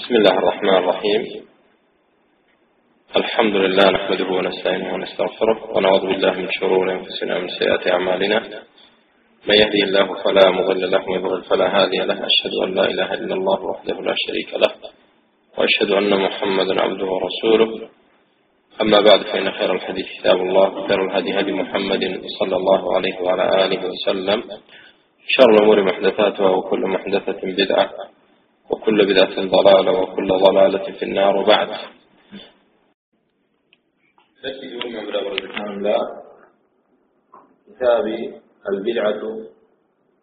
بسم الله الرحمن الرحيم. الحمد لله نحمده ونستعينه ونستغفره ونعوذ بالله من شرور أنفسنا ومن سيئات أعمالنا. من يهدي الله فلا مضل له ويضلل فلا هادي له. أشهد أن لا إله إلا الله وحده لا شريك له وأشهد أن محمدا عبده ورسوله. أما بعد فإن خير الحديث كتاب الله خير الهدي هدي محمد صلى الله عليه وعلى آله وسلم. شر الأمور محدثاتها وكل محدثة بدعة. وكل بدعة ضلالة وكل ضلالة في النار وبعد. نجد من بلغ الله. كتاب البدعة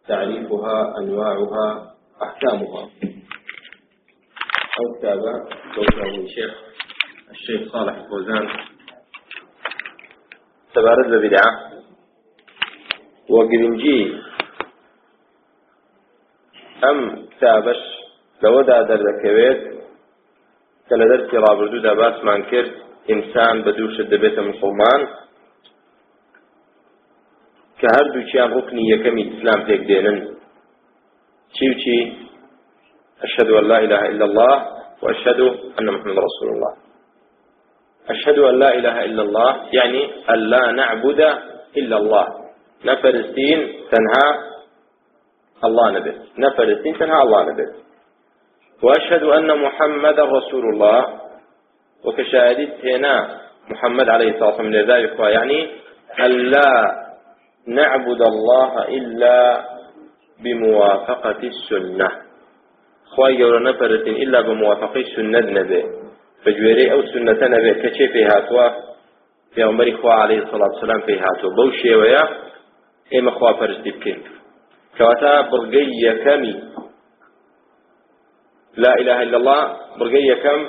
تعريفها أنواعها أحكامها. أو كتاب دوره الشيخ الشيخ صالح فوزان تبارز البدعة وقرنجي أم كتابش لەوەدا دەردەکەوێت کە لە دەرسی ڕابردوودا باسمان کرد ئینسان بە دووشت دەبێتە مسلمان کە هەردووچیان ڕکنی یەکەمی ئیسلام پێک دێنن. چی و چی؟ أشهد أن لا إله إلا الله وأشهد أن محمد رسول الله. أشهد أن لا إله إلا الله يعني أن لا نعبد إلا الله. نفلسطين تنهى الله نبت نفلسطين تنهى الله نبت وأشهد أن محمد رسول الله. وكشاهدت هنا محمد عليه الصلاة والسلام لذلك يعني ألا نعبد الله إلا بموافقة السنة. خواهي يورا نفرة إلا بموافقة السنة نبي فجويري أو سنة نبي كشي في هاتوا. في عمر إخوة عليه الصلاة والسلام في هاتوا. بوشي ويا إما خوا فرستي بكين. كواتا برقية كمي. لا إله إلا الله برقية كم؟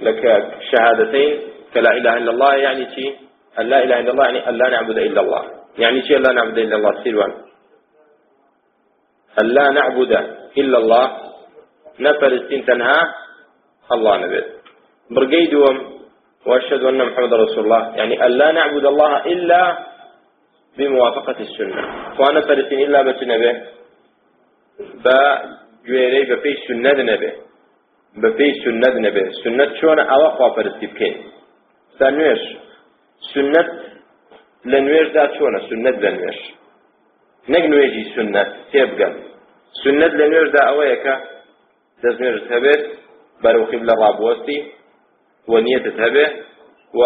لك شهادتين. كلا إله إلا الله يعني شيء أن لا إله إلا الله يعني أن لا نعبد إلا الله. يعني شيء لا نعبد إلا الله؟ سيروان. أن لا نعبد إلا الله. نفر السين تنهى. الله نبي. برقي دوم. وأشهد أن محمد رسول الله. يعني أن لا نعبد الله إلا بموافقة السنة. وأنا فرسين إلا بس نبي بجويري بفي السنة نبي. بەپێی سنت نەبێ. سنت چۆنە ئەوە خواپەرستی بکەین. ستا نوێش سنت لە نوێژدا چۆنە؟ سنت لە نوێش. نەک نوێژی سنت تێبگەم سنت لە نوێژدا ئەوەیە کە دەست نوێژت هەبێت بەرەو قیبلە ڕابوەستی و نیەتت هەبێ و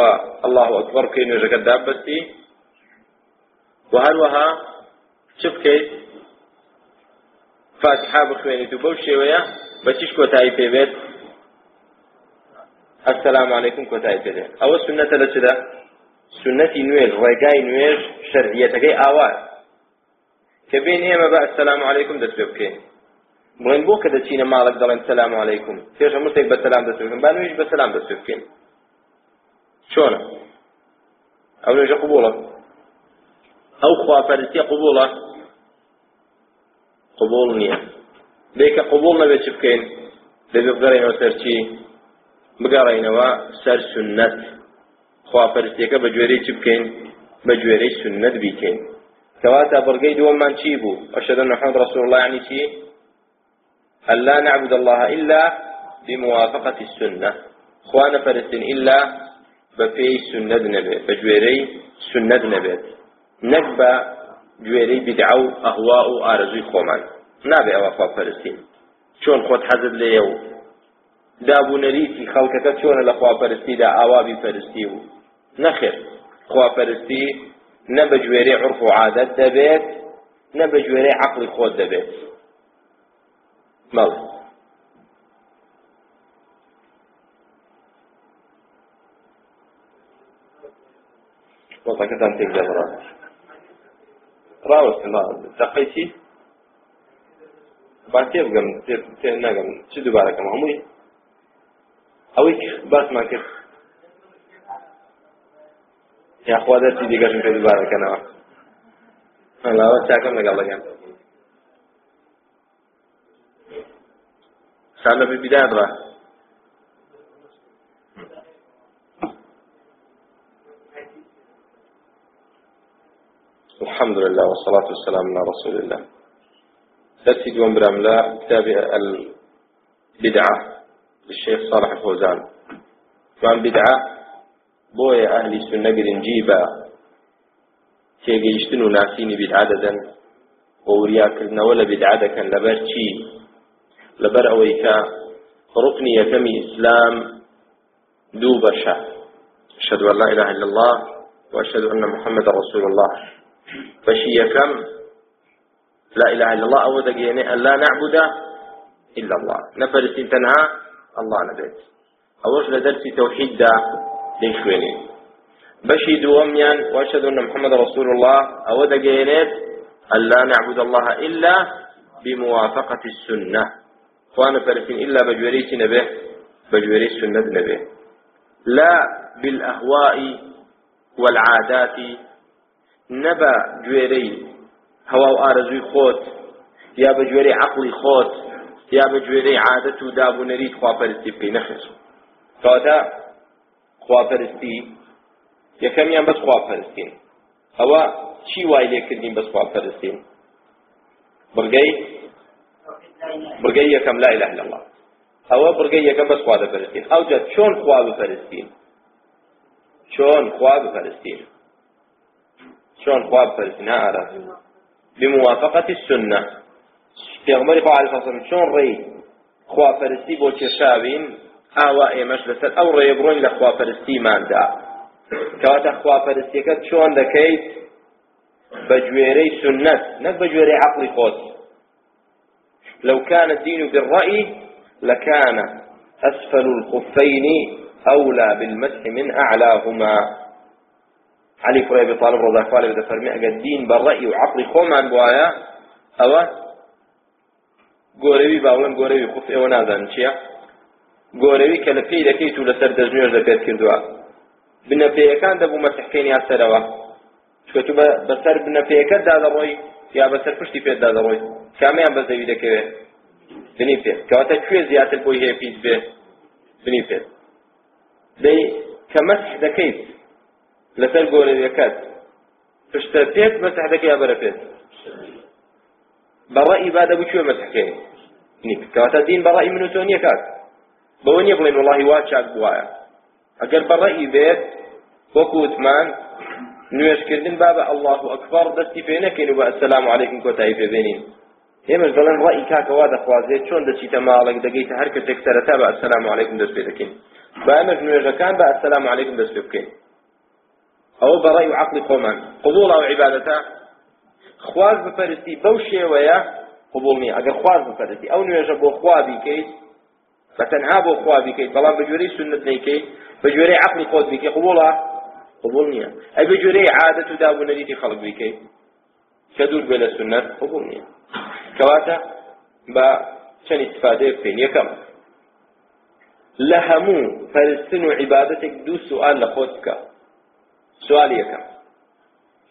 الله ئەکبەر بکەی نوێژەکەت دابەستی و هەروەها چ بکەیت؟ فاتحا بخوێنیت و بەو شێوەیە بەچیش کۆتایی پێبێت السلام عليكم كوتاي كده او سنه لچدا سنتي نويل رجاي نويل شرعيتكي اوا كبين ايما با السلام عليكم دتبكي بڵێن بۆ کە دەچینە ماڵک دەڵێن سلام عیکم پێش هەمووتێک بە سلام دەسوکن بانویش بە سلام دەسوکەین چۆنە؟ ئەو لێژە قوبوڵە. ئەو خواپەرستیە قوبوڵە؟ قوبوڵ نییە. لێکە قوبوڵ نەبێت چ بکەین؟ لەبێ بگەڕێنەوە سەرچی بگەڕێنەوە سەر سنت. خواپەرستیەکە بە گوێرەی چ بکەین؟ بە گوێرەی سنت بیکەین. کەواتە بڕگەی دووەممان چی بوو؟ أن محمد رسول الله يعني چی ألا نعبد الله إلا بموافقة السنة. خوانا فرستن إلا بفي سنة نبي بجويري سنة نبي نكبة جوێرەی بدعە و ئەهوا و ئارەزوی خۆمان. نابێ ئەوە خواپەرستین چۆن خۆت دابوونەریتی خەڵکەکە چۆنە لە خواپەرستیدا ئاوابی پەرستی و نەخێر. خواپەرستی نە بە گوێرەی عرف و عادەت دەبێت نە بە گوێرەی عقلی خۆت دەبێت. مەڵ وەڵەکەتان تێک دەبڕە ڕاوەستن دەقەیتی با تێ بگەم تێ نەگەم. چ دووبارەکەم؟ هەمووی؟ ئەوەی باسمان کرد یاخوا دەستی دیگەشم پێ دووبارەکەنەوە هەلاوە چاکەم لەگەڵ لەگەن سامە ببیدا بڕە الحمد لله والصلاة والسلام على رسول الله درسي دوم برام كتاب البدعة الشيخ صالح الفوزان. كان بدعة بويا أهل السنة جيبا تيجيشتن ناسيني بدعة وورياكرنا ولا بدعة كان لبر شي لبر أويكا. ركني يكمي إسلام. دو بشا أشهد أن لا إله إلا الله. وأشهد أن محمد رسول الله. فشي يكم. لا إله إلا الله. أو دقيني أن لا نعبد إلا الله. نفرس تنهى الله نبيت أوش لدرس توحيد دا ليشويني بشي دوميان وأشهد أن محمد رسول الله أو أن لا نعبد الله إلا بموافقة السنة. وأنا فرسين إلا بجوريس نبه بجوريس سنة نبه. لا بالأهواء والعادات نبا جويري هوا وآرزوي خوت يا بجويري عقلي خوت. يا بجويري عادة داب نريد خوافرستي بكي نخص فهذا خوافرستي يكم يان بس خوافرستين هوا چی وای لێکردین بەس خوا پەرستین بڕگەی بڕگەی یەکەم لا إله إلا الله. ئەوە بڕگەی یەکەم بەس خوا دەپەرستین ئەوجا چۆن خوا بپەرستین چۆن خوا بپەرستین چۆن خوا بپەرستین ها ئارە بموافقة السنة پێغمبەری خوا علیه الصلاة چۆن ڕێی خواپەرستی بۆ کێشاوین ئاوا ئێمەش لەسەر ئەو ڕێ بڕۆین لە خواپەرستیماندا کەواتە خواپەرستیەکە چۆن دەکەیت؟ بجويري سنة نك بجويري عقلي خود لو كان الدين بالرأي لكان أسفل الخفين أولى بالمسح من أعلاهما. علي فري أبي طالب رضي الله عنه فرمي الدين بالرأي وعقلي خوما بوايا أو گۆرەوی باڵم گۆرەوی خوف ئێوە نازان چییە؟ گۆرەوی کە لە پێی دەکەیت و لەسەر دەژنوێر دەپێت کردووە. بنەپێیەکان دەبوو مەسحکەین یا سەرەوە چکە تو بەسەر بنەپێیەکەت دادەڕۆی یا بەسەر پشتی پێت دادەڕۆی. کامیان بە زەوی دەکەوێت بنی پێت کەواتە کوێ زیاتر بۆی هەیە پیس بێ؟ بنی پێت دەی کە مەسح دەکەیت لەسەر گۆرەویەکەت پشتە پێت مەسح دەکەی یا بەرە پێت؟ بەڕەئی با دەبوو کوێ مەسحکەی کەواتە دین بەڕەئی من و تۆ نییە کاک بەوە نییە بڵێن وڵی وا چاک بواە. ئەگەر بەڕەئی بێت وەکو وتمان نوێشکردن با بە الله ئەکبەر دەستی پێ نەکەین و بە ئەسەلام عەلەیکم کۆتایی پێبێنین ئێمەش دەڵێن ڕەئی کاکەوا دەخوازێت چۆن دەچیتە ماڵێک دەگەیتە هەر کەسێک سەرەتا بە ئەسەلام عەلەیکم دەست پێ دەکەین. با ئەمەش نوێژەکان بە ئەسەلام عەلەیکم دەست پێ بکەین. ئەوە بەڕەی و عەقڵی خۆمان قبوڵ ئەو عیبادەتە خواز بپەرستی بەو شێوەیە قبول نییە ئەگەر خواز بپەرستی ئەو نوێژە بۆ خوا بیکەیت بە تەنها بۆ خوا بیکەیت بەڵام بە جوێرەی سنت نەیکەیت بە جوێرەی عەقڵی خۆت بیکەی قبوڵە قبول نییە ئەی بە جوێرەی عادەت و دابوونەریتی خەڵک بیکەیت کە دوور بێ سنت قبول نییە کەواتە بە چەند استفادەیە بکەین یەکەم لە هەموو پەرستن و سوال لە خۆت بکە سوال یەکەم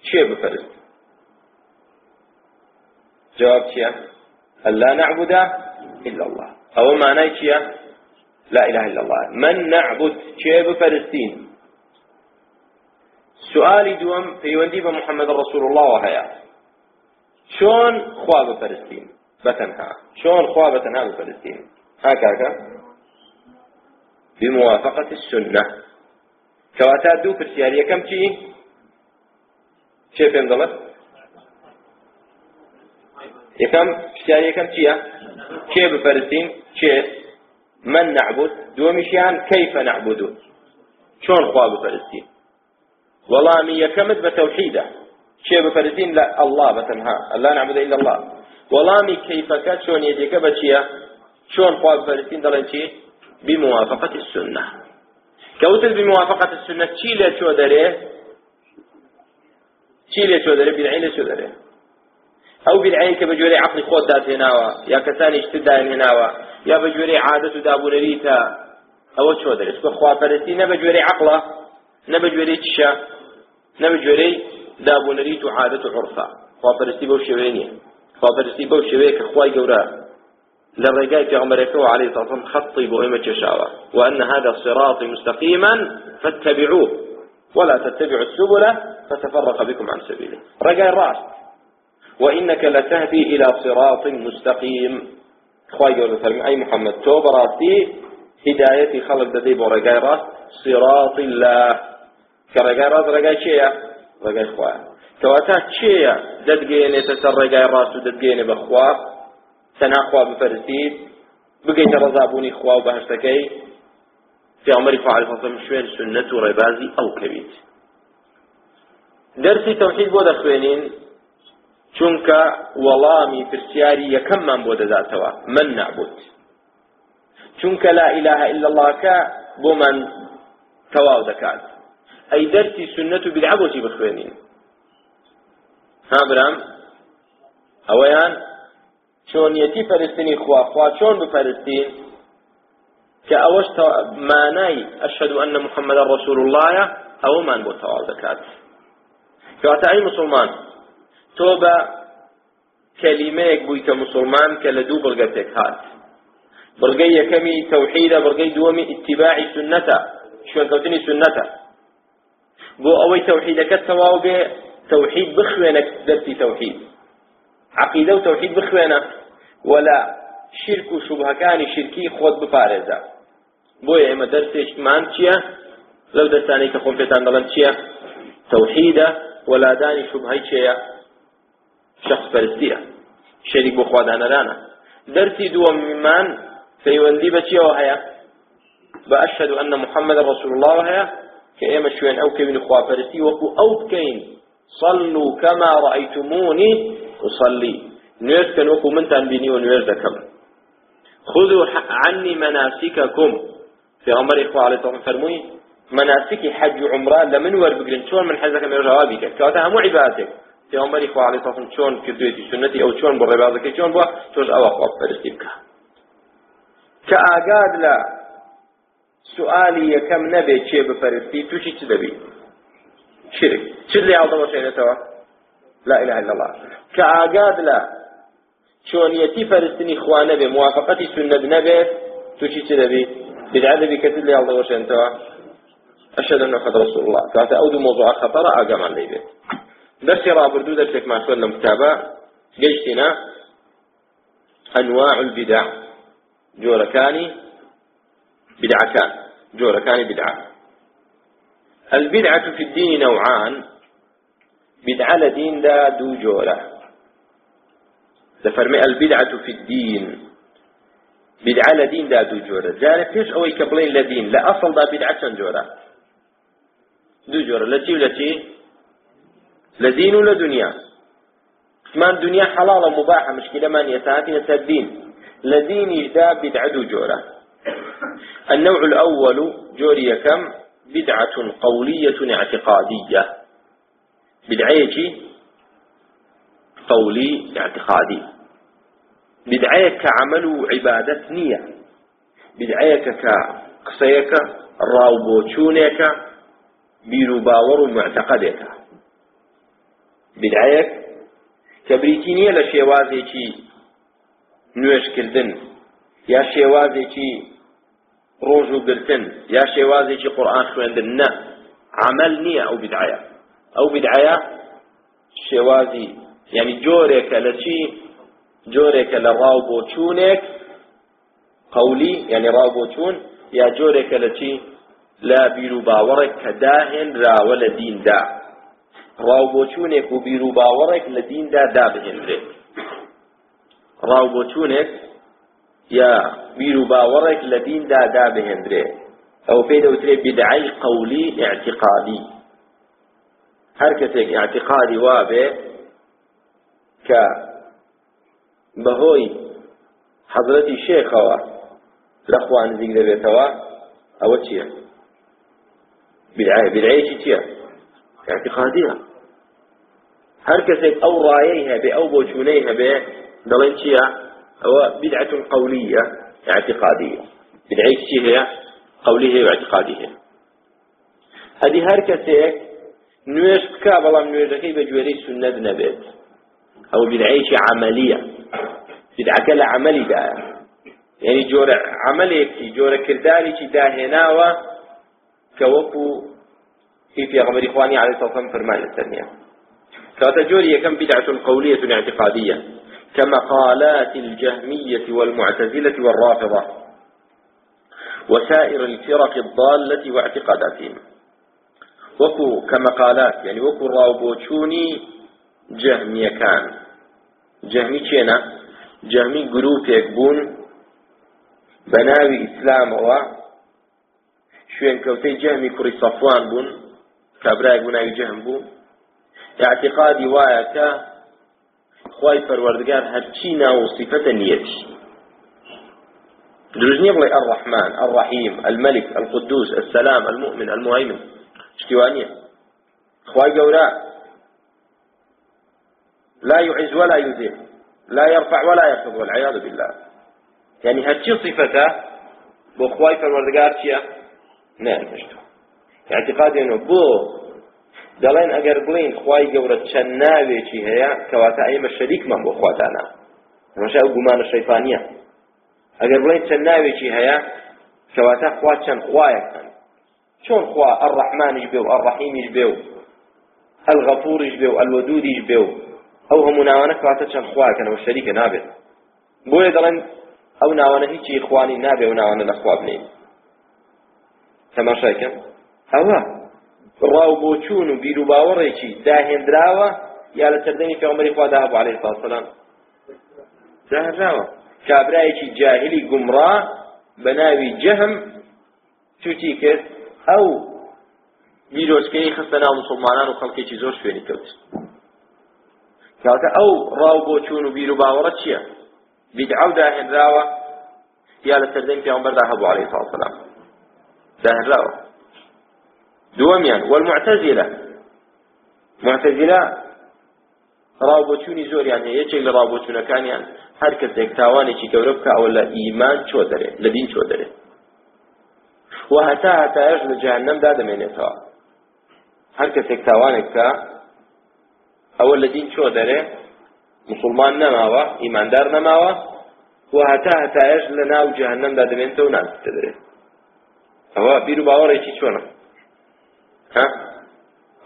چێ جواب چییە لا نعبد إلا الله. أو معناه چییە لا إله إلا الله. من نعبد؟ چێ بپەرستین سؤالي دوم پەیوەندی بە محەممەد رسول الله هەیە. چۆن خوا بپەرستین بەتەنها. چۆن خوا بەتەنها بپەرستین ها بموافقة السنة. كواتا دو پرسیار یەکەم چی؟ چێ پێم دەڵێت؟ یەکەم پرسیار یەکەم چییە کێ بپەرستین چێ من نعبد؟ دووەمیشیان كيف نعبد؟ چۆن خوا بپەرستین وەڵامی یەکەمت بە تەوحیدە چێ بپەرستین لە الله بەتەنها لا نعبد إلا الله. وەڵامی کەیفەکە چۆنیەتێکە بە چییە چۆن خوا بپەرستین دەڵێن چی بموافقة السنة. كوتل بموافقة السنة چی لێ چۆ دەرێ؟ چی لێ چۆ دەرێ؟ بدعی لێ چۆ دەرێ ئەو بدعی کە بەجوێرە عقلی خۆت دادهێناوە یا کەسانی شتت داهێناوە یا بەجوێرە عادەت و دابوونەریتە ئەوە چۆ دەرێت بە خواپەرستی نە بەجوێرە عقڵە نە بەجوێرە چشە نە بەجوێرەی دابوونەریت و عادەت و عرفە خواپەرستی بەو شێوەیە نییە خواپەرستی بەو شێوەیە کە خوای گەورە للرجاء في عمرك عليه الصلاة والسلام خطي بأمة ششاوة وأن هذا الصراط مستقيما فاتبعوه. ولا تتبعوا السبل فتفرق بكم عن سبيله. رجاء الرأس وإنك لتهدي إلى صراط مستقيم. خواهي قول فرمي أي محمد تو براسي هدايتي خلق ددي بو رقاي راس صراط الله. كرقاي راس رقاي چيا رقاي خواه كواتا چيا ددقيني تسر رقاي راس وددقيني بخواه تناخوا بفرسيد بقيت رضابوني خواه وبهشتكي في عمر فعل فصل شوين سنة ربازي أو كبيت درسي توحيد بودا خوينين چونکە وەڵامی پرسیاری یەکەممان بۆ دەداتەوە من نعبود چونکە لا إله إلا الله کە بۆمان تەواو دەکات. ئەی دەرسی سنت و بدعە بۆچی بخوێنین؟ ها برام؟ ئەوەیان چۆنیەتی پەرستنی خوا خوا چۆن بپەرستین؟ کە ئەوەش مانای ئەشهد أن محمد رسول الله ئەوەمان بۆ تەواو دەکات. کەواتە ئەی مسلمان تۆ بە کەلیمەیەک بوویتە مسلمان کە لە دوو بڵگە پێک هات. بڵگەی یەکەمی تەوحیدە بڵگەی دووەمی ئیتیباعی سنەتە شوێنکەوتنی سنەتە بۆ ئەوەی تەوحیدەکەت تەواو بێ تەوحید بخوێنە دەرسی تەوحید. عقیدە و تەوحید بخوێنە ولا شرک و شوبهەکانی شرکی خۆت بپارێزە. بۆیە ئێمە دەرسێکمان چییە؟ لەو دەستانەی کە خۆم پێتان دەڵێن چییە؟ تەوحیدە وەلادانی شوبهەی چێیە شخص پەرستیە شەریک بۆ خوادانەرانە دەرسی دووەممان پەیوەندی بە چیەوە هەیە؟ بە ئەشهد أن محمد رسول الله هەیە کە ئێمە شوێن ئەو کەوین خواپەرستی وەکو ئەو بکەین. صلوا كما رأيتموني أصلي. نوێر کەن وەکو منتان بینی و نوێر دەکەم. خذوا عني مناسككم. في عمر إخوة عليه الصلاة فرموي مناسكي حج عمران لمن ور بقرن شون من حزك من جوابي كواتا همو عبادتك پێمەری خوالی تەخم چۆن کردوێتی سنەتی ئەو چۆن بۆ ڕێبازەکەی چۆن بووە تۆش ئەوە خوا پەرستی بکە. کە ئاگاد لە سوالی یەکەم نەبێ چێ بپەرستی تووشی چ دەبی؟ شرک. چ لێ هاڵدەوە شێنێتەوە لا إله إلا الله. كأعقاد لا شون يتي فرستني خوانا بموافقتي سنة نبي توشي تدبي بدعاء بي كتل لي الله وشين أشهد أنه قد رسول الله. فأتأود موضوع خطر أقام عن ليبيت درسي رابردو درسك ما شوال لم كتابة قيشتنا أنواع البدع. جوركاني بدعتان. جوركاني بدعة. البدعة في الدين نوعان. بدعة لدين دا دو جورة. دفرمي البدعة في الدين. بدعة لدين دا دو جورة. جارة فيش أوي كبلين لدين. لا أصل دا بدعة جورة. دو جورة. لتي ولتي لدين ولا دنيا ما الدنيا حلال مباحة مشكلة ما نيتاتي الدين لدين يجدا بدعة جورة. النوع الأول جوري كم؟ بدعة قولية اعتقادية. بدعية قولي اعتقادي. بدعية كعمل عبادة نية. بدعية كقصيك بيرو باور معتقدك بدعەیەک کە بریتی نییە لە شێوازێکی نوێشکردن یا شێوازێکی ڕۆژ و گرتن یا شێوازێکی قورآن خوێندن. نە عمل نییە ئەو بدعەیە ئەو بدعەیە شێوازی یعنی جۆرێکە لە چی؟ جۆرێکە لە ڕاو بۆ چوونێک قولی یعنی ڕاو بۆ چوون یا جۆرێکە لە چی؟ لا بیر و باوەڕێک کە داهێنراوە لە دیندا ڕاوبۆچوونێک و بیر و باوەڕێک لە دیندا دابهێنرێت. ڕاوبۆچوونێک یا بیر و باوەڕێک لە دیندا دابهێنرێت. ئەو پێی دەوترێ بدعی قولی اعتقادی. هەر کەسێک اعتقادی وابێ کە بەهۆی حەزرەتی شێخەوە لە خوا نزیک دەبێتەوە ئەوە چییە؟ بدعەیەکی چییە؟ اعتقادیە. ئەو ڕایەی هەبێ ئەو بۆچوونەی هەبێ دەڵێن چییە ئەوە بدعة قولية اعتقادية بدعي چی هەیە قولي هەیە اعتقادي هەیە هەدی هەر کەسێک نوێش بکا بەڵام نوێژەکەی بە گوێرەی سنەت نەبێت ئەو بدعەیەکی عملیە بدعەکە لە عملیدایە یعنی جۆرە عملێکی جۆرە کردارێکی داهێناوە کە وەکو هی پێغەمبەری خوانی علیه الصلاة والسلام فرمان نییە فتجوري كم بدعة قولية اعتقادية كمقالات الجهمية والمعتزلة والرافضة وسائر الفرق الضالة واعتقاداتهم. وكو كمقالات يعني وكو راوبوچوني جهمية كان. جهمي چينا؟ جهمي جروبيك بون بناوي إسلام هو شوين كوتي جهمي كري صفوان بون كابراي بناوي جهم اعتقادي وايا خواي پروردگار هرچی ناو نيتي دروزني بڵێ الرحمن الرحيم الملك القدوس السلام المؤمن المهيمن اشتوانية خواي قولا لا يعز ولا يذل. لا يرفع ولا يخفض والعياذ بالله. يعني هرچی صفته بۆ خواي پروردگار چییە؟ نعم اعتقادي انه بو دەڵێن ئەگەر بڵین خی گەورە چەند ناوێکی هەیە کەواتە ئێمە شەریکمان بۆ خواتانە. ڕەشە ئەو گومانە شەیفانیە. ئەگەر بڵین چەند ناوێکی هەیە کەواتە خوا چەند خوایەکەن چۆن خوا ئەڕەحمانیش بێ و ئەڕەحیمیش بێ و ئەلغەفوریش بێ و ئەلوەدودیش بێ و ئەو هەموو ناوانە کەواتە چەند خوایەکەنەوە شەریکە نابێت. بۆیە دەڵێن ئەو ناوانە هیچی خوانی نابێ و ناوانە لە خوا بنین. تەماشاکەم ئەوە ڕاو بۆچوون و بیر و باوەڕێکی داهێنراوە یا لە سەردەمی پێغەمبەری خوا داهبوو عەلەیهی وسەلام داهێنراوە کابرایەکی جاهلی گومڕا بە ناوی جەهم توتی کرد. ئەو بیرۆچکەی خستە ناو مسلمانان و خەڵکێکی زۆر شوێنی کەوت. کاتە ئەو ڕاو بۆچوون و بیر و باوەڕە چییە؟ بیدعە و داهێنراوە یا لە سەردەمی پێغەمبەر داهبوو عەلەیهی وسەلام داهێنراوە دووەمیان والمعتزلة. معتزلة ڕاوبۆچوونی زۆریان هەیە یەکێک لە ڕاوبۆچوونەکانیان هەر کەسێک تاوانێکی گەورە بکە ئەوە لە ئیمان چۆ دەرێ لە دین چۆ دەرێ. و هەتا هەتایش لە جەهەنەمدا دەمێنێتەوە هەر کەسێک تاوانێک بکە ئەوە لە دین چۆ دەرێ مسلمان نەماوە ئیماندار نەماوە. و هەتا هەتایش لە ناو جەهەنەمدا دەمێنێتەوە و نانستە دەرێت ئەوە بیر و باوەڕێکی چۆنە؟ ها؟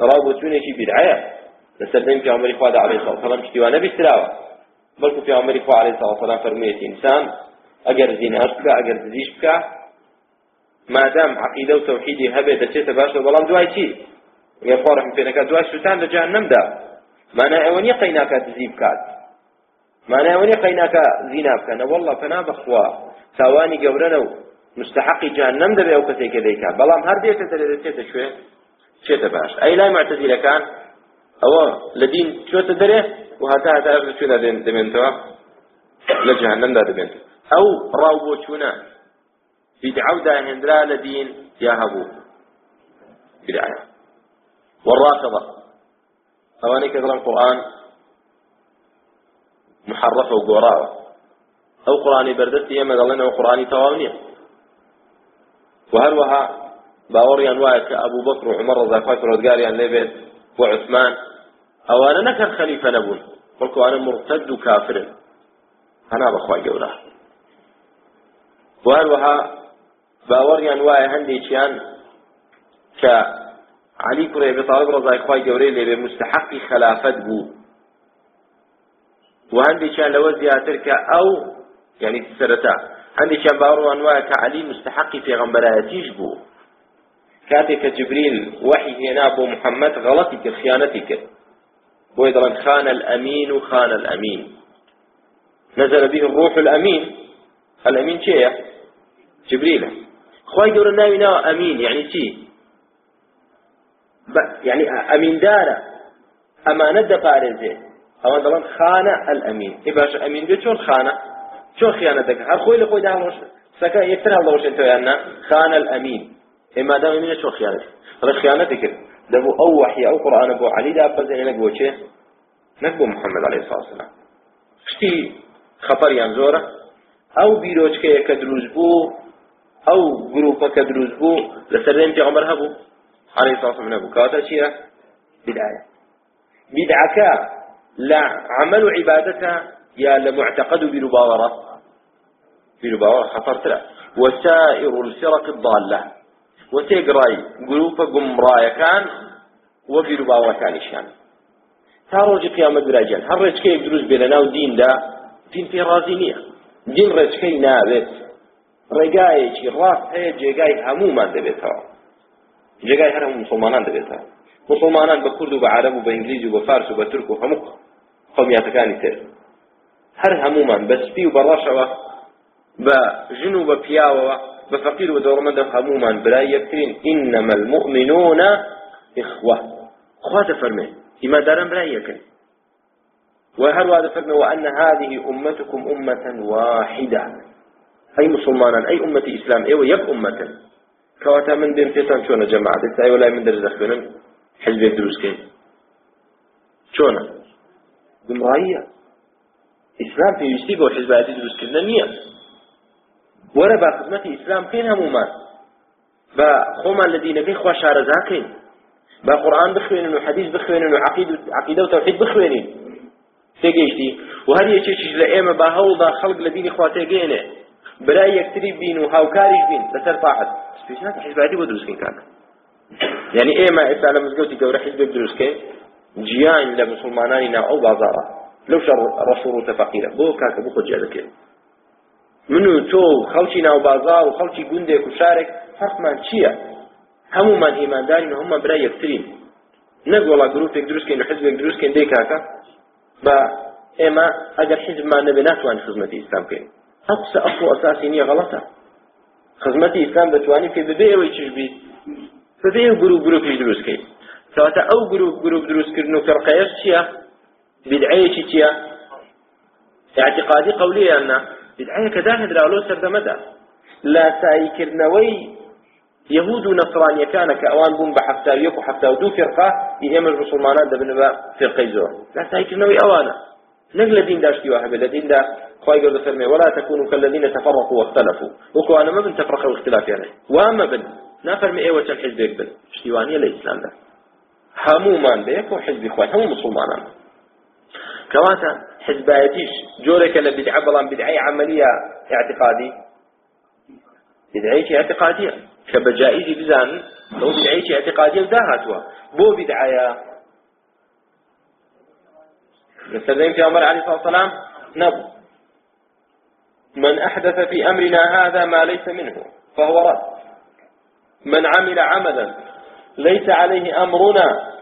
ڕاوبۆچوونێکی بیرعەیە لەسەر دەمی پیامبەری خوا عەلەیهی سڵام سەلام پشتیوانە بیستراوە بەڵکو پیامبەری خوا عەلەیهی سڵام سەلام فەرموویەتی ئینسان ئەگەر زیناش بکە ئەگەر دزیش بکە مادام عقیدە و تەوحیدی هەبێ دەچێتە باشە بەڵام دوای چی؟ ئەگەر خوا ڕەحم پێ نەکات دوای سوتان لە جەهەنەمدا مانای ئەوە نییە قەی ناکات دزی بکات. مانای ئەوە نییە قەی ناکە زینا بکەنە. وەڵڵا پەنا بەخوا تاوانی گەورەنە و مستحقی جهنم دەبێ ئەو کەسێکە دەیکات. بەڵام هەر دێتە دەرێ دەچێتە شوێ چێتە باش. ئەی لای معتەزیلەکان ئەوە لە دین چۆتە دەرێ و هەتا هەتا چێدا دەمێنتەوە؟ لە جەهەنەمدا دەبێت ئەو ڕاو بۆ چوونە. بدعە و داهێنرا لە دین یا والرافضة. کە دڵن قورآن محرفة ئەو قورآانی بەردەستی ئێمە دەڵێن ئەو قورآانی تەواو نییە. وهروها باوەڕیان وایە کە ئەبوو بەکر و عمەر ڕزاخوای پرۆزگاریان لێبێت بۆ عوسمان. ئەوانە نەکەن خەلیفە نەبوون بەڵکو ئەوانە مرتد و کافرن. هەنا بەخوای گەورە. وهروها باوەڕیان وایە هەندێکیان کە علی کوڕی ئەبی طالب ڕزای خوای گەورەی لێبێ مستحقی خلافەت بوو. و هەندێکیان لەوە زیاتر کە ئەو یعنی سەرەتا. هەندێکیان باوەڕوان وایە کە علی مستحقی پێغەمبەرایەتیش بوو. كاتك جبريل وحي هنا أبو محمد غلطي خيانتك. بويضا خان الأمين خان الأمين. نزل به الروح الأمين. الأمين شيء؟ جبريل. خواهي دور الناوي ناو أمين يعني شيء؟ يعني أمين دارة. أمانة دقارزة أو دلان خانة الأمين. إباش أمين بيت شون خانة؟ شون خيانة دك هر خوي لخوي دهالوش سكا يكتر الله وش انتو خان الأمين. إما دام من شو خيانته هذا خيانتك دبو أو وحي أو قرآن أبو علي دا بزين نقبو چه نقبو محمد عليه الصلاة والسلام. شتي خطر ينزوره؟ أو بيروچك يكدروز بو أو جروبك كدروز بو لسرين پیغمبر هبو. عليه الصلاة والسلام نبو. كاتا چيه بداية بدعك لا عمل عبادتها يا لمعتقد برباورة برباورة خطر تلا وسائر الفرق الضالة. وتێگڕای گروپە گومڕایەکان وە بیرروباوەکانیشان تا ڕۆژی قیامەت براجان هەر ڕێچکەیەک دروست بێ لە ناو دیندا دین پێ ڕازی نییە. دین ڕێچکەی نابێت. ڕێگایەکی ڕاست هەیە جێگای هەمومان دەبێتەوە. جێگای هەر هەموو مسلمانان دەبێتەوە. مسلمانان بە کورد و بە عرب و بە ئینگلیزی و بە فارس و بە تورک و هەموو قومیاتەکانی تر. هەر هەمومان بە سپی و بە ڕەشەوە بە ژن و بە پیاوەوە. بە فەقیر و دەوڵەمەندە هەمومان برای یەکترین إنما المؤمنون إخوة. خوا دەفەرمێ ئیمانداران برای یەکەن وهروها دفرنا وأن هذه أمتكم أمة واحدة. أي مسلمان أي أمة إسلام أيوة يب أمة. كواتا من دين فيتان شونا جماعة. أي ولا من درز أخبرن حزب دروس كين. شونا. گمڕاییە ئیسلام پێویستی بۆ حزبایەتی دروستکردن نییە وەرە با خزمەتی ئیسلام پێین هەمومان بە خۆمان لە دینەکەی خوا شارەزاکەین با قورآن بخوێنن و حەدیث بخوێنن و عقیدە و تەوحید بخوێنین. تێگەیشتی. و هەر یەکێکیش لە ئێمە با هەوڵدا خەڵک لە دینی خوا تێگەێنێ. برای یەکتری بین و هاوکاریش بین لەسەر تاحت سپیسنات حزباتی بۆ دروستکەین کاکە. یعنی ئێمە ئێستا لە مزگەوتی گەورە حزبێک دروستکەین جیان لە مسلمانانی ناو ئەو بازارە لەو شەڕ ڕەشوڕ و تەفەقیرە. بۆ کاکە بۆ خۆ جێدەکەین من و تۆ و خەڵکی ناو بازار و خەڵکی گوندێک و شارێک فەرقمان چییە؟ هەمومان ئیماندارین و هەمومان برای یەکترین. نەک وڵا گرروپێک دروستکەین و حزبێک دروستکەین دەی کاکە بە ئێمە ئەگەر حیزبمان نەبێ ناتوان خزمەتی ئیسلام بکەین. ئەو قسە ئەسڵ ئەساسی نییە غەڵەتە. خزمەتی ئیسلام دەتوانین پێ ببێ ئەوەی چش بیت ببێ گروپ گروپی دروستکەین. کەواتە ئەو گروپ گروپ دروستکردن و فەرقەیەش چییە؟ بدعەیەکی چییە؟ اعتقادی قولية أن بدعية كداهد راولو سردمدا لا سايكرنوي يهود ونصرانية كان كأوان بون بحفتا يكو حفتا ودو فرقة يهم المسلمانات دبن فرقة زور. لا سايكرنوي أوانا. نقل دين داشتي واحد الذين دا خواهي قول فرمي ولا تكونوا كالذين تفرقوا واختلفوا. وكو أنا ما بن تفرقوا واختلاف يعني. وأما بن نافرمي ايوة الحزب يقبل اشتوانية الإسلام ده همومان بيك وحزب إخوان همو مسلمانان. كواتا حزبايتيش جورك لبدعة بلان بدعي عملية اعتقادي. بدعية اعتقادية. كبجائز بزان لو بدعية اعتقادية وداهاتها. بو بدعايا نستخدم في أمر عليه الصلاة والسلام؟ نبو. من أحدث في أمرنا هذا ما ليس منه فهو رد. من عمل عملا ليس عليه أمرنا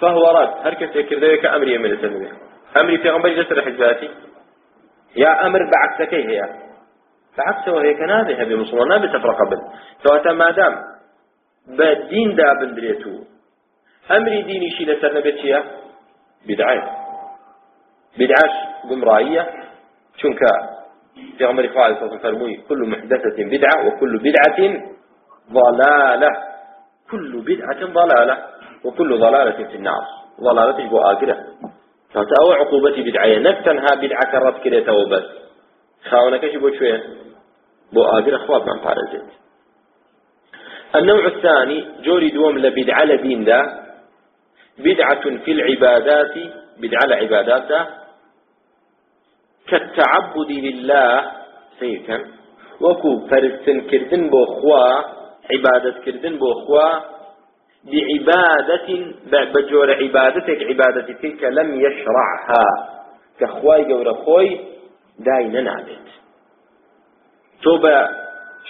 فهو رد. هر كس يكردوه كأمر يمن سنوه أمري في غنبري جسر حجاتي يا أمر بعكسك هي بعكسه هي كنابه هبي مسلمان نابي تفرق بل فواتا ما دام. بدين دا بندريتو أمري ديني شي لسر نبتيا بدعي بدعاش قمرائية. شنك في غمر فاعل صلى فرموي كل محدثة بدعة وكل بدعة ضلالة. كل بدعة ضلالة وكل ضلالة في النار. ضلالة بو آقرة فتأوى عقوبة بدعية. نكتنها بدعة كرت كريتا وبس خاونك بو شوية؟ بو آقرة خواب من بارزت النوع الثاني جوري دوم لبدعة لدين دا. بدعة في العبادات بدعة لعبادات. كالتعبد لله سيكا وكو فرستن كردن بو خوا عبادة كردن بو خوا. بعبادة بجور عبادتك عبادة تلك لم يشرعها. كخواي قول خوي داينا نابت توبا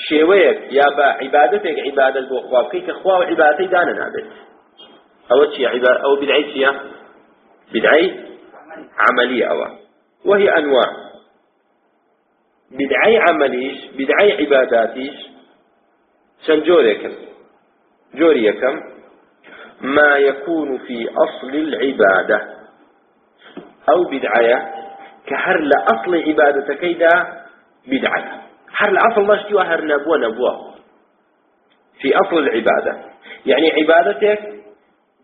شێوەیەک یا بە عیبادەتێک عیبادت بۆ خوا بکەی کە خوا عیباەتی دانە نابێت ئەوە چی وهي أنواع. بدعي عمليش بدعي عباداتيش. سنجوريكم جوريكم. ما يكون في أصل العبادة. أو بدعية كهر لأصل عبادة كيدا بدعية. هر لأصل الله اشتوى هر نبوة نبوة. في أصل العبادة. يعني عبادتك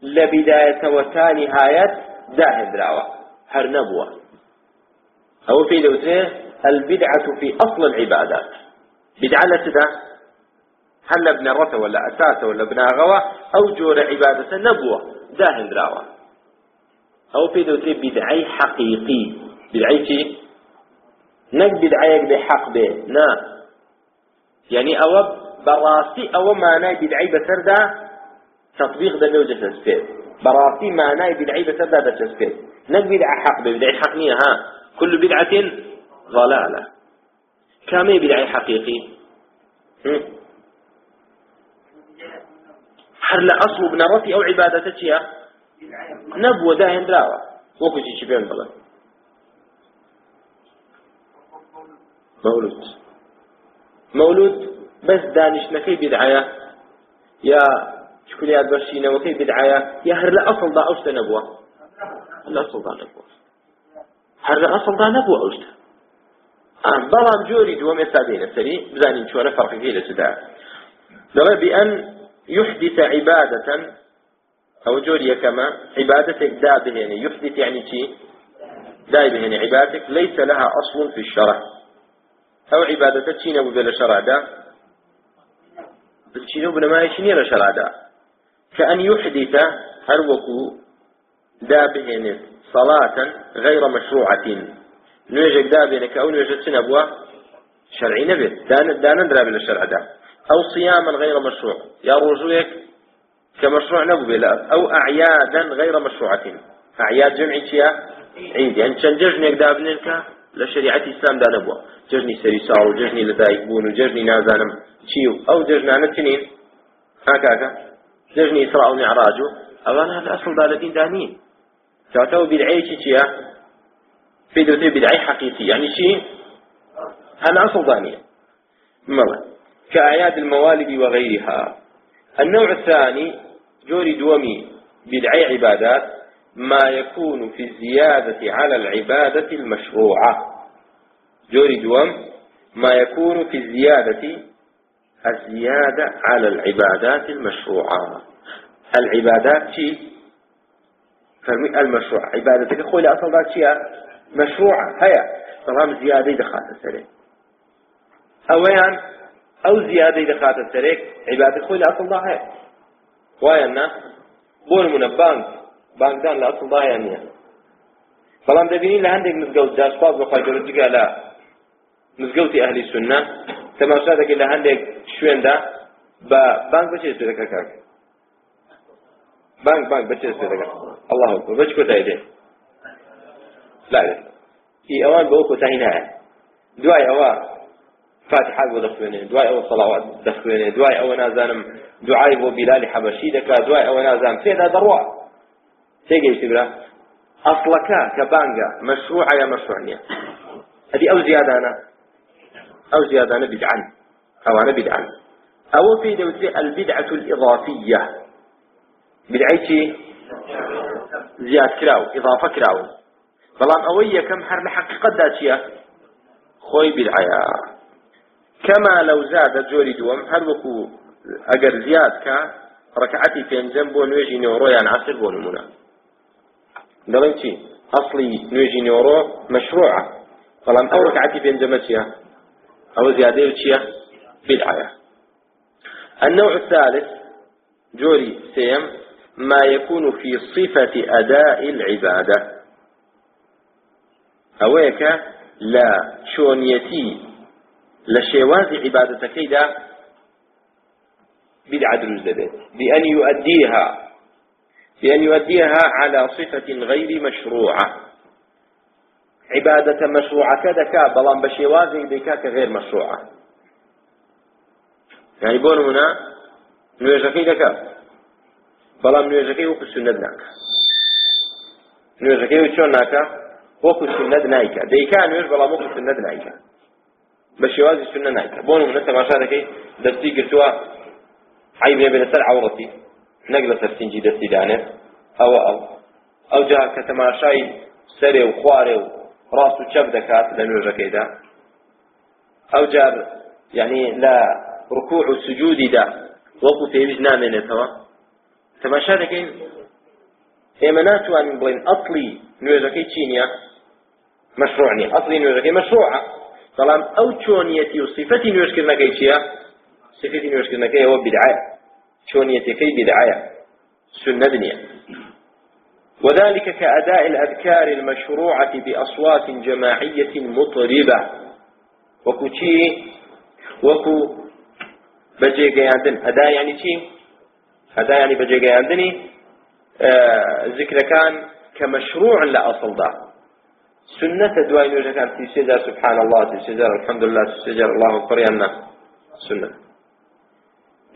لبداية وتاني هاية داهن دراوة هر نبوة. أو في لوتره البدعة في أصل العبادات. بدعة لتدا هل ابن رثة ولا أساسة ولا ابن غوى أو جور عبادة نبوة داهن دراوة. أو في دوتي بدعي حقيقي. بدعي شي؟ نك بدعيك بحق به. نا. يعني أو براسي أو معناي بدعي بسردا تطبيق نوجه تسفير براسي معناي بدعي بسردا ده تسفير نك بدعي حق به. بدعي حق نية ها. كل بدعة ضلالة. كامي بدعي حقيقي. لأصل بنرتي أو عبادتك نبوة داهن دراوة وكو شي بين بلا مولود. مولود بس دانش نكي بدعية. يا شكليات برشينة وكي بدعية. يا هر لأصل دا أوشت نبوة. الأصل دا نبوة. هر لأصل دا نبوة أوشت بەڵام جۆری دووەم ئێستا دێنە سەری بزانین چۆنە فەرقەکەی لە سدا دەڵێ بأن يحدث عبادة أو جوري كما عبادتك دا بهني يحدث يعني شي؟ دا بهني عبادتك ليس لها أصل في الشرع. أو عبادتك شي نبو بلا شرع دا؟ شي نبو ما يشني لشرع دا. كأن يحدث هروكو دا بهني صلاة غير مشروعة. نوێژێک دابێنێ کە ئەو نوێژە چ نەبووە شەرعی نەبێت دانەدرا بێت لە شەرعدا ئەو صياما غير مشروع. يا رجوعك كمشروع نبو بلا أو أعيادا غير مشروعة. أعياد جمعي تيا عيد يعني كان ججنك دابنك لشريعة الإسلام دا نبوة. ججني سريسار وججني لدايك بون وججني نازانم. تشيو أو ججنانا تنين هكاكا ججني إسراء ومعراج. أولا الأصل دا لدين دانين تعتبر بالعيش تيا في دوتي بدعي حقيقي. يعني شيء أنا أصل ثانية مرة كأعياد الموالد وغيرها. النوع الثاني جوري دومي بدعي عبادات ما يكون في الزيادة على العبادة المشروعة. جوري دوم ما يكون في الزيادة الزيادة على العبادات المشروعة. العبادات شيء فرمي المشروع. عبادتك خوي لأصل ذات شيء مشروعة. هيا طالما زيادة دخات السريك ئەو زیادەی دەخاتە سەرێک عیبادی خۆی لە ئەسڵدا هەیە. وایە نا بۆ نمونە بانک بانکدان لە ئەسڵدا هەیە نییە. بەڵام دەبینی لە هەندێک مزگەوت جاشپاز بەخوای گەورەجگە لە مزگەوتی ئەهلی سنە تەماشا دەکەی لە هەندێک شوێندا بە بانگ بەچێ دەستپێدەکە کاک. بانک بانک بەچێ دەستپێدەکە الله أكبر. بەچ کۆتایی دێ؟ لا ئەوان بەو کۆتایی نایە. دوای ئەوە فاتحة بو دخوينه دواي أو صلوات دخوينه دواي أو نازانم دعاي بو بلال حبشي دكا دواي أو نازان فيدا دروا تيجي تبرا أصلك كبانجا مشروع يا مشروع هذه أو زيادة أنا أو زيادة أنا بدعا أو أنا بدعا أو في دوتي البدعة الإضافية. بدعيتي زياد كراو إضافة كراو بەڵام ئەوەی یەکەم هەر لە حقیقەتدا چییە؟ خۆی بدعەیە کەما لەو زادە جۆری دووەم هەر وەکو ئەگەر زیاد کە ڕکعەتی پێنجەم بۆ نوێژی نێوڕۆیان عسر بۆ نمونە دەڵێن چی؟ ئەسڵی نوێژی نێوڕۆ مەشروعە بەڵام ئەو ڕکعەتی پێنجەمە چییە ئەوە زیادەیە چییە بدعەیە النوع الثالث جوري سيم ما يكون في صفة أداء العبادة. ئەوەیەکە لە چۆنیەتی لە شێوازی عیبادەتەکەیدا بدعة دروز دبت بأن يؤديها. بأن يؤديها على صفة غير مشروعة. عبادة مشروعة كذا كا بلان بشيوازي بكاك غير مشروعة. يعني بون هنا نوێژەکەی دەکات بەڵام نوێژەکەی وەکو سنت ناکە. نوێژەکەی چۆن ناکە؟ وەکو سنت نایکە. دەیکا نوێژ بەڵام وەکو سنت نایکە. بە شێوازی سنە نایکە. بۆ نمونە تەماشا دەکەی دەستی گرتووە عیب لێ لەسەر عوڕەتی نەک لەسەر سینجی دەستی دانێت. ئەوە ئەو. ئەو جا کە تەماشای سەرێ و خوارێ و ڕاست و چەپ دەکات لە نوێژەکەیدا. ئەو جار یعنی لە ڕکوع و سجودیدا وەکو پێویست نامێنێتەوە. تەماشا دەکەین ئێمە ناتوانین بڵێن ئەسڵی نوێژەکەی چی نییە مشروع نییە ئەسڵی نوێژەکەی مەشروعە. بەڵام ئەو چۆنیەتی و صفەتی نوێژکردنەکەی چییە؟ صفەتی نوێژکردنەکەی ئەوە بدعایە چۆنیەتەکەی بدعایە سنة نییە. وذلك كأداء الأذكار المشروعة بأصوات جماعية مطربة. وكو چی؟ وكو بجيگەیاندن أداء يعني چی؟ أداء يعني بجيگەیاندنی ذكر كان كمشروع لأصل ده سنة دواي نوجه كان في سجر سبحان الله في سجر الحمد لله في سجر الله أكبر يانا سنة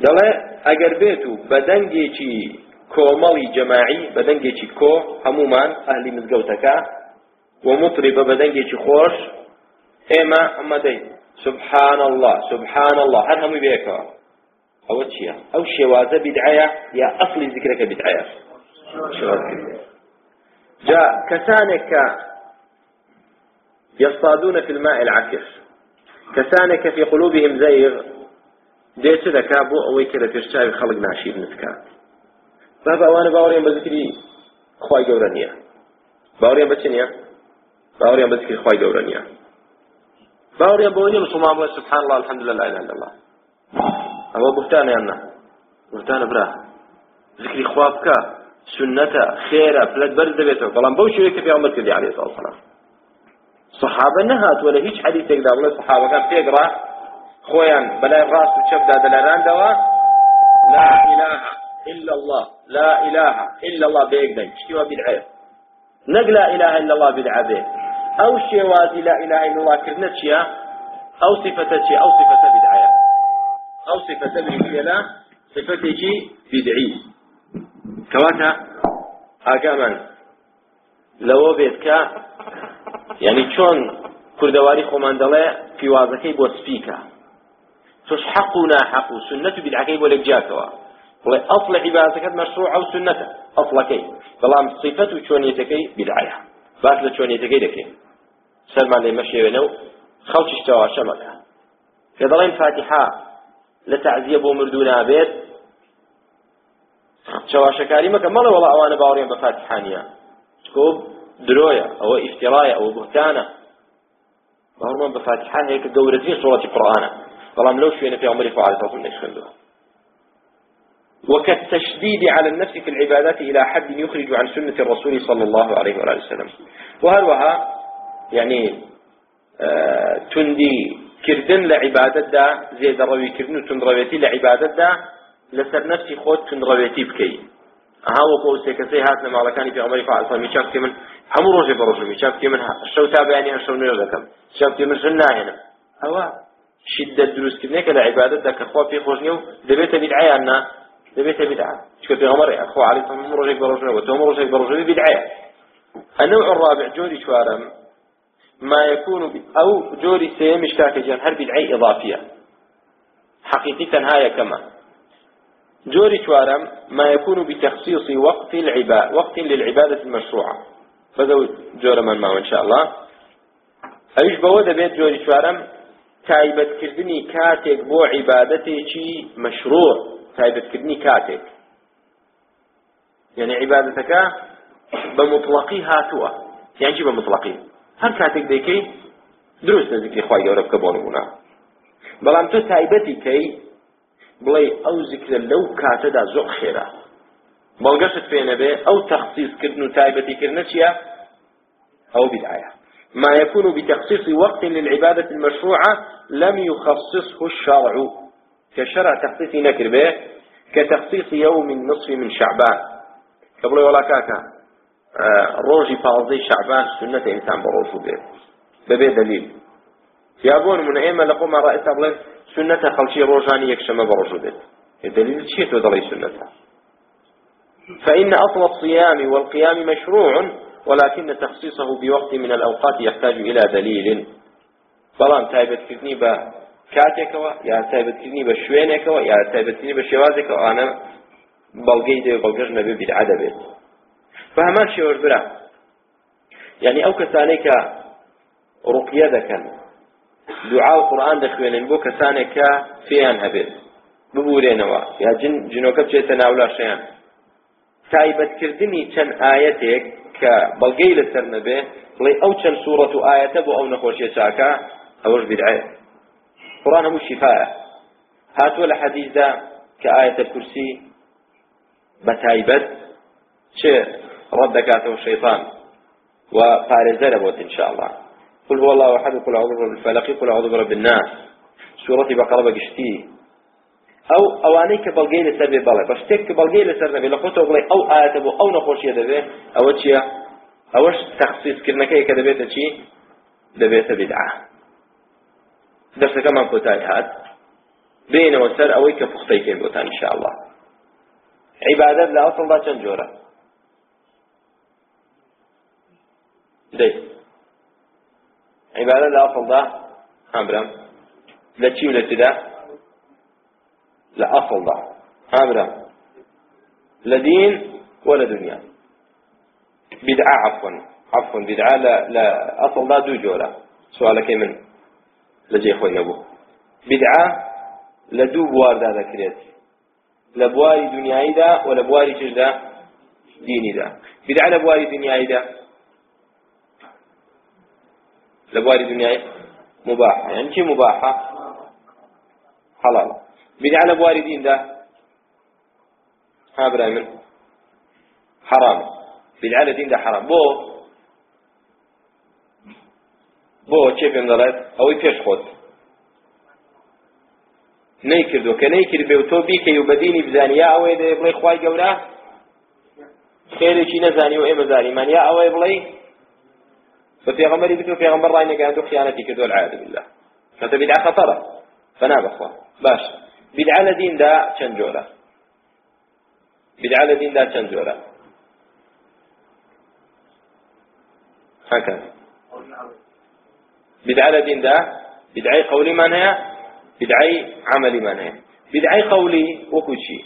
دڵێ ئەگەر بێت و بەدەنگێکی کۆمەڵی جەماعی بەدەنگێکی کۆ هەمومان ئەهلی مزگەوتەکە و مطری بە بەدەنگێکی خۆش ئێمە ئەمە دەی. سبحان الله سبحان الله هەر هەمووی بێکەوە ئەوە چییە؟ ئەو شێوازە بدعەیە یا ئەصلی ذکرەکە بدعەیە جاء كسانك يصطادون في الماء العكر كسانك في قلوبهم زيغ دێت دەکا بۆ ئەوەی کە لە پێشچاوی خەڵک ناشیر نتکات با باوانە باوەڕێن بە ذکری خی گەورە نییە. باوەڕێن بە چ نییە؟ باوەڕێن بە ذکری خی گەورە نییە. باوەڕێن بۆ نیە مسلمان بڵێ سبحان الله الحمد لله لا اله الا الله. بوتانە یان نا. بوتانە برا. ذکری خوا بکە سنەتە خێرە پلەت بەرز دەبێتەوە. بەڵام بەو شوەیە کە پێغەمبەر کردی علیه السلام صحابە نەهاتوە لە هیچ حەدیثێکدا بڵێ صحابەکان پێگڕا خۆیان بەلای ڕاست و چەپدا دەلەرانەوە لا إله إلا الله لا إله إلا الله بيك دين شتوى بدعية نق لا إله إلا الله بدعة بيه أو شيوازي لا إله إلا الله كرنا شيا أو صفة شيا أو صفة بدعية أو صفة بدعية صفة شي بدعي كواتا أقاما لو بيتك يعني شون كردواري خۆمان دەڵێ پیوازەکەی بۆ سپیکە. توش حق و ناحق و سنة بدعەکەی بۆ لێک جاتەوە بڵێ ئەصل عیبادەکەت مەشروع ئەو سنەتە ئەصلەکەی بەڵام صفەت و چۆنیەتەکەی بدعەیە باس لە چۆنیەتەکەی دەکەین سەرمان لێ مەشێوێنە و خەڵکیش تەواشەمەکە کە دەڵێن فاتحە لە تەعزیە بۆ مردوو نابێت چاواشەکاری مەکە مەڵێ وەڵا ئەوانە باوەڕێن بە فاتحانیە چکۆ درۆیە ئەوە ئیفتیڕایە ئەوە بوهتانە باوەڕمان بە فاتحان هەیە کە گەورەترین سوڵەتی قورئانە بەڵام لەو شوێنە پێغەمبەری خوا عەلەیهی سەڵام نەخوێندووە وكالتشديد على النفس في العبادات إلى حد يخرج عن سنة الرسول صلى الله عليه وآله وسلم. وهروها يعني آه تندي كردن لعبادة دا زيد روي كردن تنرويتي لعبادة دا لسر نفسي خود تنرويتي بكي. ها وقو سيكسي هاتنا مالكاني في عمري فعل صلى الله من هم روجي بروجي ميشاف كي من الشو تابعني الشو نيوزكم شاف كي من جناهنا هوا شدة دروس كذنك لعبادة ذاك أخوة في خوشنيو دبيت بدعية أن دبيت بدعة شو في غمر أخوة عليه الصلاة والسلام رجع برجع وتوم رجع برجع بدعية النوع الرابع جوري شوارم ما يكون. أو جوري سيم اشتاك جان هر بدعي إضافية حقيقة هاي كما جوري شوارم ما يكون بتخصيص وقت العبادة وقت للعبادة المشروعة. فذو جور من ما إن شاء الله أيش بوده بيت جوري شوارم تایبەتکردنی کاتێک بۆ عیبادەتێکی مەشروع تایبەتکردنی کاتێک. یعنی عیبادەتەکە بە مطلقی هاتووە. یانجی بە مطلقی؟ هەر کاتێک دەکەی دروستە ذکری خی گەورە بکە بۆ نمونە. بەڵام تۆ تایبەتی کەی بڵێ ئەو ذکرە لەو کاتەدا زۆر خێرا. بەڵگەشت پێ نەبێ ئەو تەخصیصکردن و تایبەتیکردنە چییە؟ ئەو بدعایە. ما يكون بتخصيص وقت للعبادة المشروعة لم يخصصه الشرع. كشرع تخصيص نكر به كتخصيص يوم النصف من شعبان. قبل ولا كاكا روجي فاضي شعبان سنة إنسان بروجه به ببي دليل يابون من إيما لقوم رئيس أبلين سنة خلشي روجاني يكشم بروجه به الدليل شيء تدلي سنة فإن أصل الصيام والقيام مشروع ولكن تخصيصه بوقت من الأوقات يحتاج إلى دليل. بلان تايبت كذني با كاتيكوا يا تايبت كذني بشوينيكوا يا تايبت كذني بشوازيكوا أنا بلغي دي بلغج نبي بالعدبت فهمان شعور برا. يعني أو كسانيك رقية دكان دعاء القرآن دخوين بو كسانيك فيان هبت ببورينوا يا جن جنوكب جيتنا ولا شيئا تایبەتکردنی چەند ئاەتێک کە بەڵگەی لەسەر نەبێ بڵێ ئەو چەند سوورەت و ئاەتە بۆ ئەو نەخۆشیە چاکە ئەوەش بدعەیە قورآن هەموو شیفاە هاتووە لە حەدیثدا کە ئاەتە کورسی بە تایبەت چه ڕەت دەکاتەوە شەیطان و پارێزەرە بۆت قل هو الله أحد قل أعوذ برب الفلق قل أعوذ برب الناس. سورة بقرة بقشتي ئەو ئەوانەی کە بەڵگەی لەسەر بێ بەڵێ بە شتێک کە بەڵگەی لەسەر نەبێ لە خۆتەوە بڵێ ئەو ئاەتە بۆ ئەو نەخۆشیە دەبێ ئەوە چییە ئەوەش تەخصیصکردنەکەی کە دەبێتە چی دەبێتە بدعە دەرسەکەمان کۆتایی هات بینەوە سەر ئەوەی کە پوختەی کەین بۆتان ئینشاءالله عیبادەت لە ئەسڵدا چەند جۆرە دەی عیبادەت لە ئەسڵدا هامبرم لە چی و لە چدا لە ئەسڵدا هامبرم لە دین ولا دنيا. بدعة عفوا. عفوا بدعة لا لا أصل لا دو جورة سؤالك من؟ لجي خوي نبو بدعة لدو بوار دا ذكريت لبواري دنياي دا ولا بواري چش دا ديني دا. بدعة لبواري دنياي دا. لبواري دنياي مباحة. يعني شي مباحة؟ حلال. بدعة لبواري دين دا ها برايمن حرام. بدعة لدين دا حرام. بو. بۆ چێ پێم دەڵێت ئەوەی پێش خۆت نەیکردو کە نەیکرد بێ و تۆ بیکەی و بەدینی بزانیا ئەوەی دەێ بڵێ خوای گەورە خێرێکی نەزانی و ئێمە زانیمان یا ئەوەی بڵێ بە پێغەمبەری بتو پێغەمبەر ڕای نەگەاند و خیانەتی کردو العیاذ بالله. کەتە بیدعە خەتەرە فنا بخوا باش. بیدعە لە دیندا چەند جۆرە بیدعە لە دیندا چەند جۆرە هكذا. بدعة لدين ده بدعي قولي من هي بدعي عملي من هي. بدعي قولي وكوشي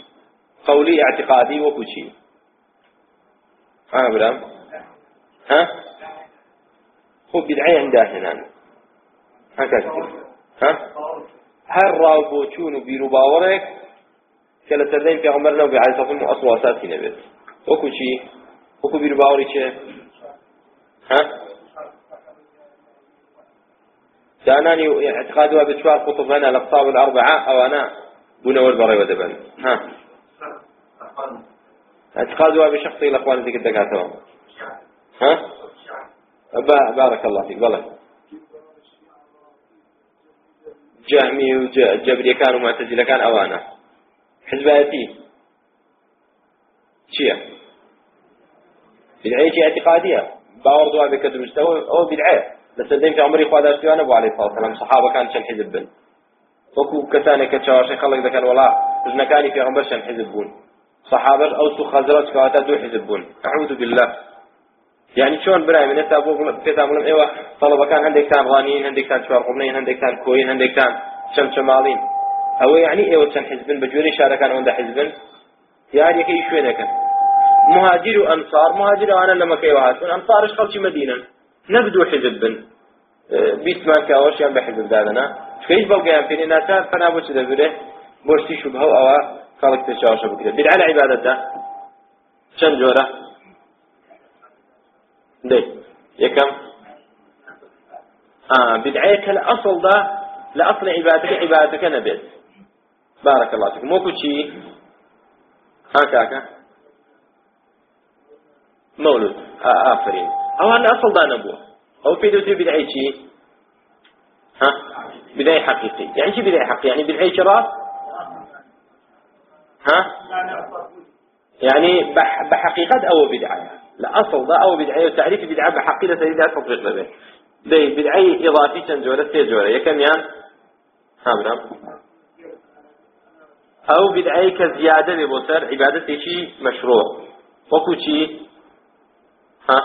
قولي اعتقادي وكوشي ها برام؟ ها؟ هو بدعي عنده هنا. هكذا. ها؟ هر رابوچون و بیرو باورك که لسردین پیغمبر نو بی علیه صفحه اصل و اساسی نبید وکو چی؟ وکو بیرو باوری چه؟ ها؟ داناني اعتقادها بشوار قطب هنا الأقطاب الأربعة أو أنا بنا والبري ودبن ها اعتقادها بشخصي الأخوان ذيك الدكاترة ها بارك الله فيك والله جهمي وجبري كان ومعتزلة كان أوانا حزباتي شيء بدعية اعتقادية باور دوا بكدر أو بدعية لسدين في عمري خوادا اشتوان ابو عليه الصلاة والسلام. صحابة كان شن حزب بن؟ وكو كتاني كتشاوشي خلق ذا كان ولا جنكاني في عمر شن حزب بون؟ صحابة أو سو خزرات كواتا دو حزب بون. أعوذ بالله. يعني شلون برأي من هسه أبوك بيتا ملم إيوه طلبة كان عندك كان غانيين عندك كان شوار قبنين عندك كان كوين عندك كان شم شمالين. أو يعني إيوه شن حزبن بجوري شارع كان عنده حزبن يعني كي شوينك مهاجر وأنصار مهاجر وأنا لما كي وهاتون انصار إيش خلشي مدينة. نبدو حزب بن بیسمان کە ئەوەشیان بە حزب دادەنا هیچ بەڵگەیان پێێ ناچار فنا بۆ چ دەبرێ بۆشتی شوبه و ئەوە خەڵک تێچاوشە بکرێت بدعە لە عیبادەتە چەند جۆرە یەکەم بدعەیە کە لە ئەسڵدا لە ئەسڵ عیبادەکە عیبادەکە نەبێت بارك الله فيكم وەکو چی ها کاکە مولود. ئافرین ئەوان لە ئەسڵدا نەبووە أو في دوتي بدعي شيء. ها؟ بدعي حقيقي. يعني شو بدعي حقيقي؟ يعني بدعي شراف ها؟ يعني بح بحقيقة أو بدعة؟ لأصل ده أو بدعية وتعريف بدعة بحقيقة بدعة تطبيق لبه دي بدعية إضافي تنجورة تيجورة يكم يان هامنا أو بدعية كزيادة لبصر عبادة شيء مشروع. وكو شيء ها؟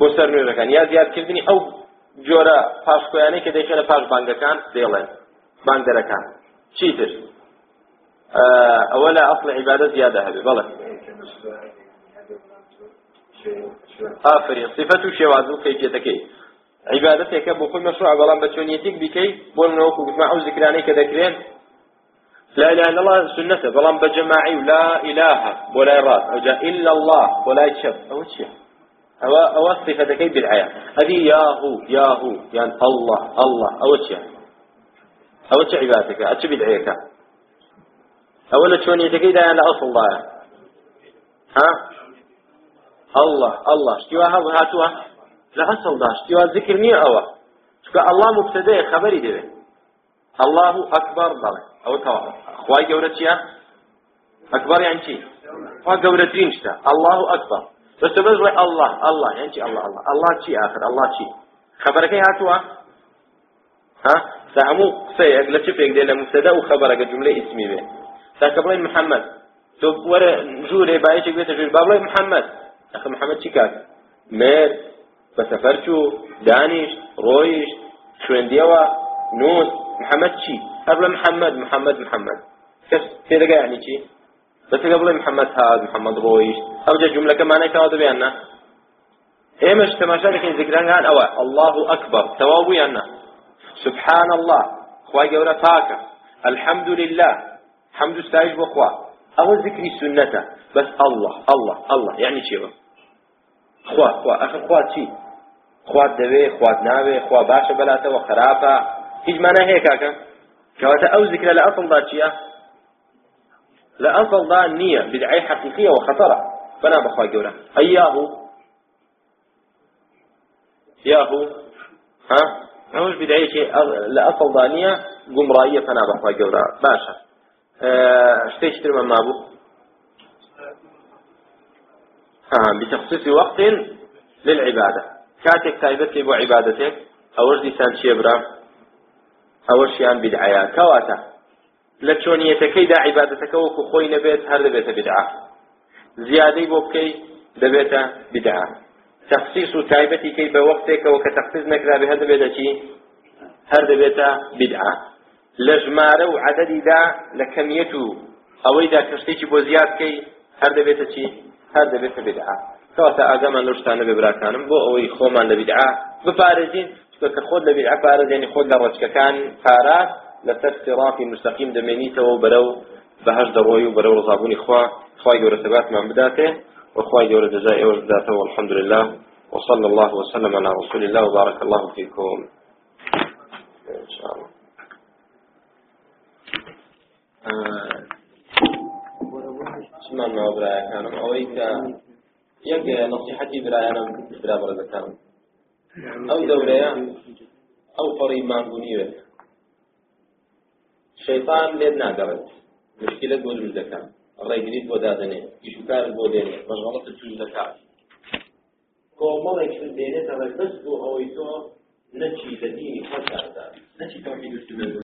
بصر نور كان يا زياد كذبني أو جورة باش كوياني كده شنو باش بانجا كان ديلن بانجا كان شيء زیادە هەبێ بەڵێ ئافرین صفەت و شێواز و کەیفیەتەکەی عیبادەتێکە بۆ خۆی مەشروع بەڵام بە چۆنیەتێک بیکەی بۆ منەوەکو گوتما ئەو ذکرانەی کە دەکرێن لا إله إلا الله سنة بلان بجماعي لا إله ولا راس أو إلا الله ولا يشف أو شيء أو أو صفتكي بالعيا هذه ياهو ياهو يعني الله الله. أو شيء أو شيء عبادتك أتش بالعيك أولا شون يتكي ده يعني أصل الله. ها؟ الله الله. اشتواها وهاتوها لا أصل ده اشتوا ذكر مية أوا شكا الله مبتدأ خبري ده الله أكبر بله أو توا خواي جورتيا أكبر يعني شيء خواي جورتين شتا. الله أكبر. بس بس الله الله. يعني الله الله. الله شي آخر. الله شي. خبرك هاتوا ها سأمو. قصيك لشفيك دي لمبتدا وخبرك جملة اسمي به ساكبلين محمد. تو ورا جوري بايشك بيت جوري بابلين محمد. أخي محمد شي كاك مير بسفرشو دانيش رويش شوينديوا نون محمد شي قبل محمد. محمد محمد. كيف تلقى يعني شي بس قبل محمد هذا محمد رويش أوجه جملة كمان كانوا بيانا إيمش تماشى لكن ذكران قال أوا الله أكبر توابي أنا سبحان الله. خواي جورا تاكا الحمد لله حمد استايج بخوا أو ذكر سنته بس الله الله الله. يعني شيء خوا خوا أخر خوا شيء خوا دبي خوا ناوي خوا باشا بلاته وخرافة هیچ معنى هيك كاكا كواتا أو ذكر لأصل ذاتشيا لأصل ذا النية بدعي حقيقية وخطرة فنا بخوا جورا أياه ياهو ها؟ هوش بدعي شيء لأصل ضانية قمرائية فنا بخوا جورا باشا شتێک ترمە مابوو. بتەخصیصی وەقتین للعیبادە کاتێک تایبەت لێ بۆ عیبادەتێک ئەوەش دیسان چیە برا؟ ئەوەشیان بدعەیە. کەواتە. لە چۆنیەتەکەیدا عیبادەتەکە وەکو خۆی نەبێت هەر دەبێتە بدعا. زیادەی بۆ بکەی دەبێتە بدعا. تەخصیص و تایبەتی کەی بە وەختێکەوە کە تەخصیص نەکرابێ هەر دەبێتە چی؟ هەر دەبێتە بدعا. لە ژمارە و عددیدا لە کەمیەت و ئەوەیدا کەشتێکی بۆ زیاد بکەی هەر دەبێتە چی؟ هەر دەبێتە بدعا. کەواتە ئاگەمان لەو شتانە بێ براکانم بۆ ئەوەی خۆمان لە بدعا. بپارێزین چکە کە خۆت لە بدعا پارێزێنی خۆت لە ڕەچکەکان پارات لەسەر سێڕافی مستەقیم دەمێنیتەوە بەرەو بەهەش دەڕۆی و بەرەو ڕزابوونی خوا خوای گەورە سەباتمان بداتێ وخوای گەورە جزای ئێوە بداتەوە الحمد لله وصلى الله وسلم على رسول الله وبارك الله فيكم. إن شاء الله. سمان ما برايا كانم أويك يك نصيحتي برايا أنا برا برا كانم أو دوريا أو فريق ما بنيه شيطان لنا قبل مشكلة بوجود الزكاة ڕێگریت بۆ دادنێ. ئیشکارت بۆ دێنێ. مەژغەڵەت چون دەکات. کۆمەڵێک دێنێتە بەس بۆ ئەوەی تۆ نەچی لە دینی خۆشاردا نەچی سنە